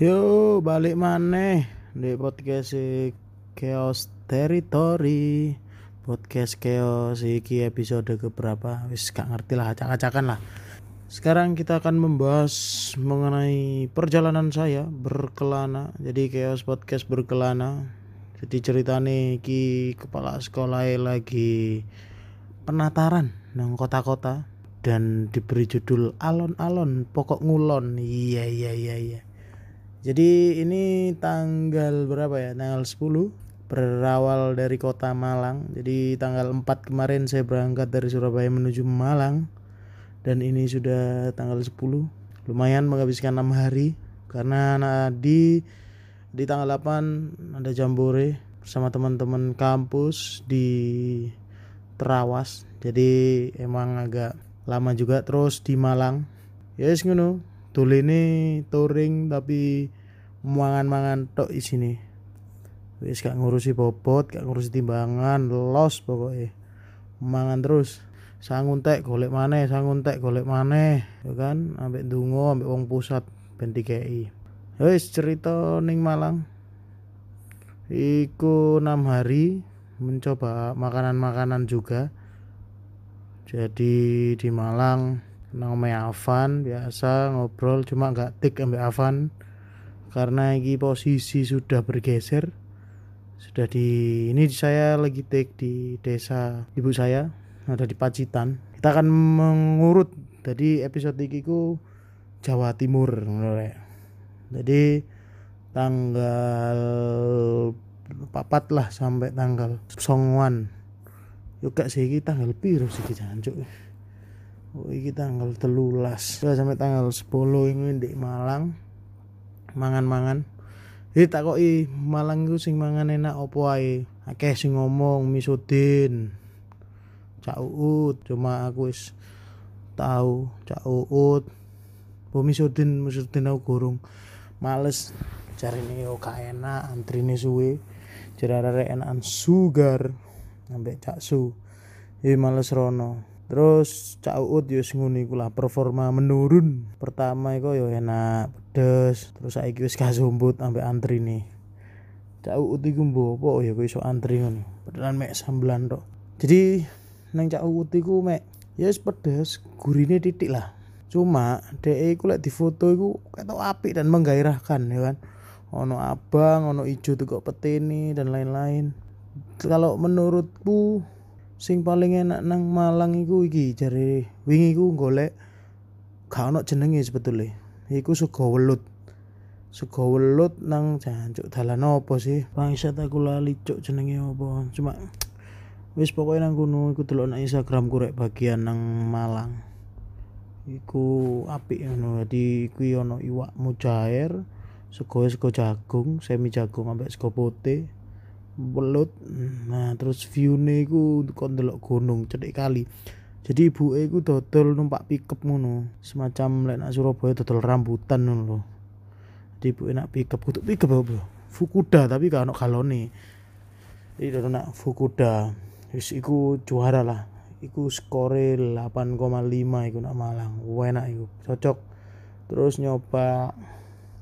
Yo balik maneh di podcast Chaos Territory. Podcast Chaos iki episode keberapa? Wis gak ngerti lah acak-acakan lah. Sekarang kita akan membahas mengenai perjalanan saya berkelana. Jadi Chaos podcast berkelana. Jadi ceritanya iki kepala sekolah lagi penataran nang kota-kota dan diberi judul alon-alon pokok ngulon. Iya iya iya iya jadi ini tanggal berapa ya? Tanggal 10 berawal dari kota Malang. Jadi tanggal 4 kemarin saya berangkat dari Surabaya menuju Malang. Dan ini sudah tanggal 10 lumayan menghabiskan enam hari. Karena di di tanggal 8 ada jambore bersama teman-teman kampus di Terawas jadi emang agak lama juga terus di Malang. Ya yes, ngono ini touring tapi mangan-mangan tok sini. Wis gak ngurusi bobot gak ngurusi timbangan los pokoknya mangan terus. Sangun tek golek maneh sangun tek golek maneh ya kan? Ambek dungo ambek wong pusat ben dikei wis cerita ning Malang. Iku enam hari mencoba makanan-makanan juga. Jadi di Malang nang Avan biasa ngobrol cuma nggak tik ambil Avan. Karena ini posisi sudah bergeser sudah di ini saya lagi take di desa ibu saya ada di Pacitan. Kita akan mengurut jadi episode ini ku Jawa Timur jadi tanggal papat lah sampai tanggal songoan yuk gak sih tanggal biru sih oh iki tanggal telulas. Sampai tanggal 10 ini di Malang. Mangan-mangan. Iki tak kok Malang iku sing mangan enak opo ae? Akeh sing ngomong misudin Cak Uut cuma aku wis tahu Cak Uut Bu misudin misudin aku gurung. Males. Cari nih yo enak antri nih suwe. Jarare enakan sugar. Ambek caksu ya males rono terus cak uut yo ngono iku lah performa menurun. Pertama iku yo enak pedes terus saiki wis kasumbut ambek antri nih cak uut iku mbopo ya kowe iso antri ngono. Padahal mek sambelan tok. Jadi nang cak uut iku mek ya wis pedes gurine titik lah. Cuma DE iku lek difoto iku ketok apik dan menggairahkan ya kan. Ono abang ono ijo tuh peteni dan lain-lain. Kalau menurutku sing paling enak nang Malang iku iki jare wingi iku golek gak ono jenenge sebetulnya. Iku sego welut. Sego welut nang jancuk. Dalan opo sih? Bangsat aku lali cuk jenenge opo cuma wis pokoknya nang kono iku delok nang Instagram rek bagian nang Malang. Iku apik ngono dadi kuwi ono iwak mujair sego sego jagung semi jagung ambek sego putih welut. Nah terus view iku kon delok gunung cedek kali. Jadi ibu iku dodol numpak pickup ngono. Semacam lek nak Surabaya dodol rambutan ngono lho. Jadi ibu enak pickup kudu pickup apa? Fukuda tapi gak ono galone. Iki dodol nak Fukuda. Wis iku juara lah. Iku skore 8,5 iku nak Malang. Enak iku cocok. Terus nyoba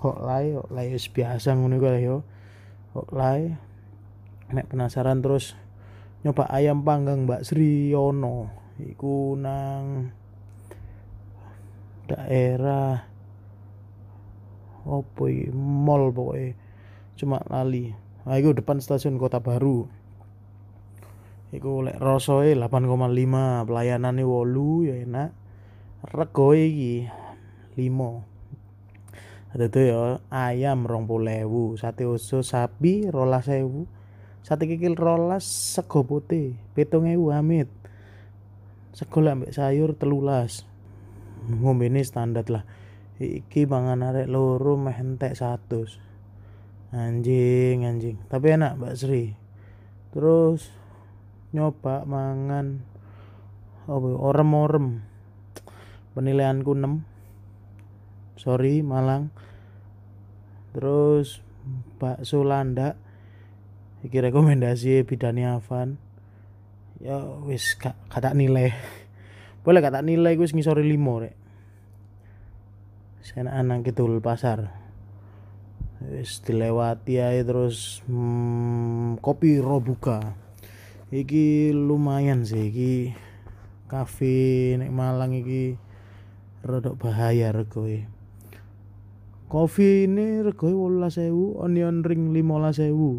hok lai hok lai biasa ngono iku yo. Hok lai nek penasaran terus nyoba ayam panggang Mbak Sri Yono. Iku nang daerah opo iki? Mall pokoknya cuma lali. Nah iku depan stasiun kota baru. Iku lek rosoe 8,5 pelayanane wolu ya enak. Rego iki 5 ada tuh ya ayam rong sate usus sapi rolas sewu sate kikil rolas sego putih pitung ewu amit. Sego ambek sayur telulas. Ngombe ini standar lah. Iki mangan arek loro meh entek satu anjing anjing. Tapi enak Mbak Sri. Terus nyoba mangan oh orem-orem. Penilaianku 6 sorry Malang. Terus bakso landak iki rekomendasi bidani Avan. Ya wis kata nilai. Boleh kata nilai gue ngisori limo rek. Saya anak gitu pasar. Wis dilewati ae terus hmm, kopi robuka. Iki lumayan sih iki kafe nek Malang iki rodok bahaya regoe kopi ini regoe sewu onion ring sewu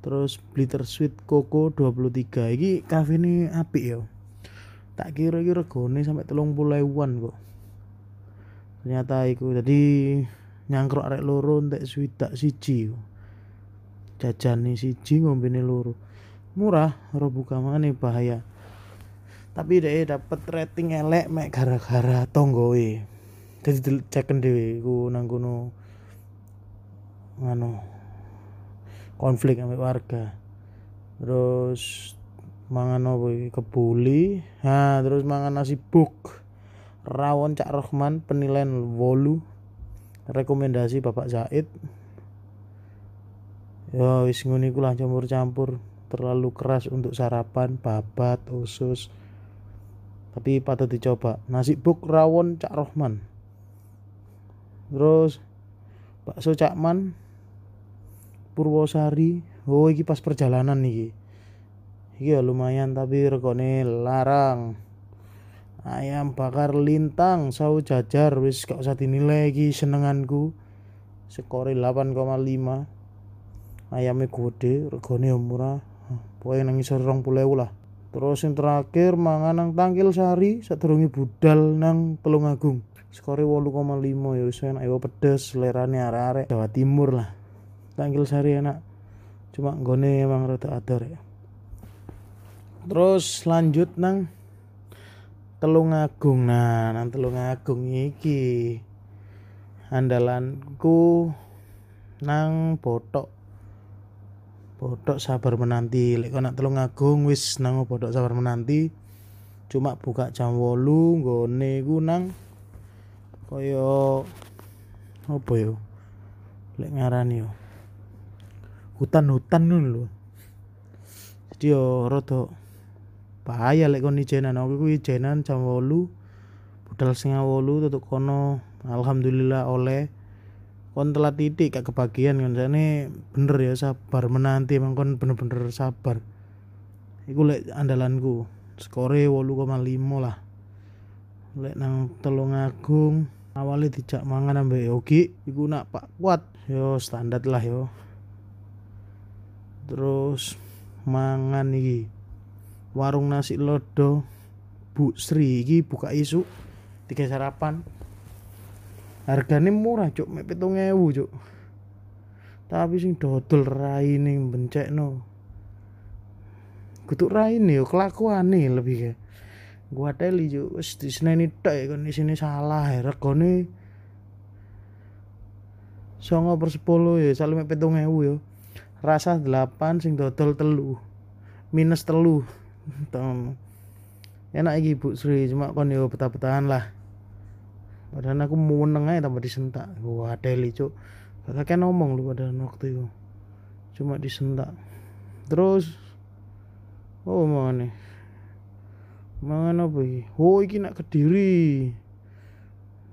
terus blitter sweet coco 23 iki kafe ini apik ya? Tak kira iki regone sampai telung puluhan kok. Ternyata iku jadi nyangkruk arek loro entek swidak siji. Jajan nih siji ngombene loro. Murah ora buka mana bahaya. Tapi deh dapat rating elek mek gara-gara tonggoe. Jadi ceken dhewe ku nang kono ngano konflik ambek warga. Terus mangan apa kebuli. Ha terus mangan nasi buk. Rawon Cak Rohman penilaian wolu. Rekomendasi Bapak Zaid. Ya wis lah campur-campur. Terlalu keras untuk sarapan babat usus. Tapi patut dicoba. Nasi buk rawon Cak Rohman. Terus bakso Cakman Purwosari. Oh iki pas perjalanan nih iki ya lumayan tapi regone larang. Ayam bakar lintang saus jajar wis gak usah dinilai lagi senenganku. Skore 8,5 ayamnya gede regane murah. Pokoknya nang isor rong lah. Terus yang terakhir mangan nang tangkil sari sadurunge budal nang telung agung. Skore 8,5 ya wis enak ya pedes selerane arek-arek Jawa Timur lah tangkil sari enak. Cuma nggone emang rada ador ya. Terus lanjut nang Telung Agung. Nah nang Telung Agung iki andalanku nang botok. Botok sabar menanti. Lek nak Telung Agung wis nang botok sabar menanti cuma buka jam wolu nggone ku nang kaya apa yo? Lek ngarani yo hutan-hutan ngono lho. Jadi yo rada bahaya lek kon ijenan. Aku kuwi ijenan jam 8 budal setengah 8 tutuk kono. Alhamdulillah oleh. Kon telat titik gak kebagian kan. Jane bener ya sabar. Menanti emang kon bener-bener sabar. Iku lek andalanku skore 8,5 lah. Lek nang telung agung awalnya dijak mangan ambek Yogi iku nak pak kuat. Yo standar lah yo terus mangan iki. Warung nasi lodo Bu Sri iki buka isu tiga sarapan. Harganya murah cuk mek pitung ewu cuk. Tapi sing dodol rai ning bencek no kutuk rai nih yo kelakuan nih lebih kayak gua teli cuk wis sini tok ya kon sini salah ya regone songo per sepuluh ya saling mek pitung ewu yo rasa delapan sing dodol telu. Minus telu. Enak iki Bu Sri. Cuma kon yo petah-petahan lah. Padahal aku mau aja tambah disentak. Wah deli cuk. Kakek ngomong lu pada waktu itu. Cuma disentak. Terus oh mana mangan apa iki? Oh iki nak kediri.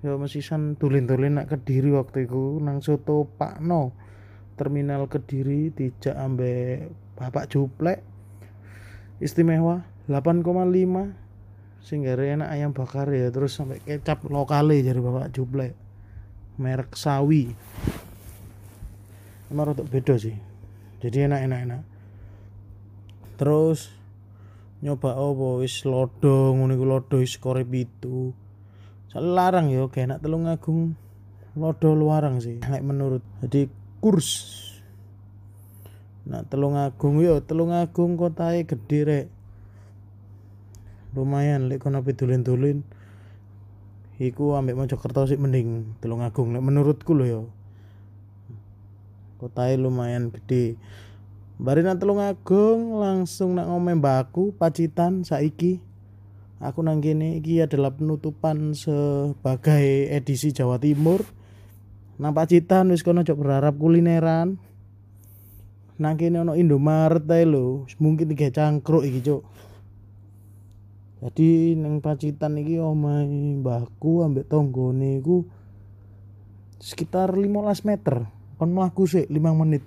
Ya masih san tulin-tulin nak kediri waktu itu nang soto Pak No terminal kediri dijak ambek bapak juplek istimewa 8,5 sehingga enak ayam bakar ya terus sampai kecap lokal jadi bapak juble merek sawi. Emang untuk beda sih jadi enak enak enak terus nyoba oh wis lodo ngono iku lodo wis kore larang yo kayak enak telung agung lodo luarang sih kayak menurut. Jadi kurs Nah, Telung Agung yo, Telung Agung kotae gede rek. Lumayan lek kono pidulin-dulin. Iku ambek Mojokerto sih mending Telung Agung lek menurutku lho yo. Kotae lumayan gede. Bari nang Telung Agung langsung nak ngomong mbakku Pacitan saiki. Aku nang kene iki adalah penutupan sebagai edisi Jawa Timur. Nang Pacitan wis kono cok berharap kulineran. Nang kene ono Indomaret ae lho mungkin tiga cangkruk iki cuk. Jadi neng Pacitan iki omahe mbahku ambek tonggone iku sekitar 15 meter. Kon mlaku sik 5 menit.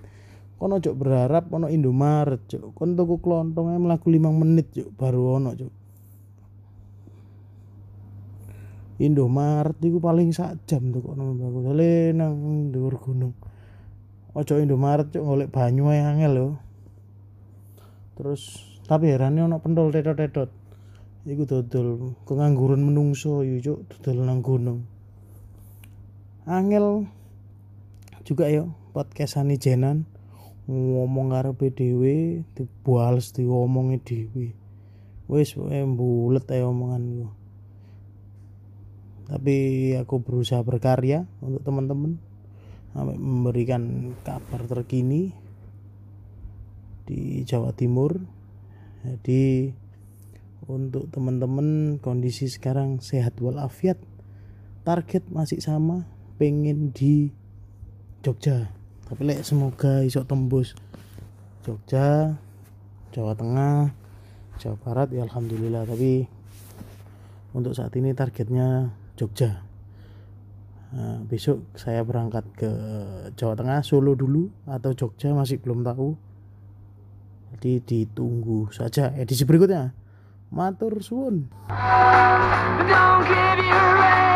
Kon ojo berharap ono Indomaret cuk. Kon tuku klontong mlaku 5 menit cuk baru ono cuk Indomaret iku paling sak jam tuh kok nang bagus nang dhuwur gunung. Ojo Indomaret cuk golek banyu ae angel lho. Terus tapi herannya ono pentol tetot-tetot iku dodol kengangguran menungso yo cuk dodol nang gunung. Angel juga yo podcastan jenan ngomong ngarepe dhewe dibales diomongi dhewe. Wis bulet ae omongan tapi aku berusaha berkarya untuk teman-teman. Memberikan kabar terkini di Jawa Timur. Jadi untuk teman-teman kondisi sekarang sehat walafiat. Target masih sama pengen di Jogja. Tapi lek semoga iso tembus Jogja Jawa Tengah Jawa Barat ya Alhamdulillah. Tapi untuk saat ini targetnya Jogja Nah, besok saya berangkat ke Jawa Tengah, Solo dulu atau Jogja masih belum tahu. Jadi ditunggu saja edisi berikutnya. Matur suwun. Don't give your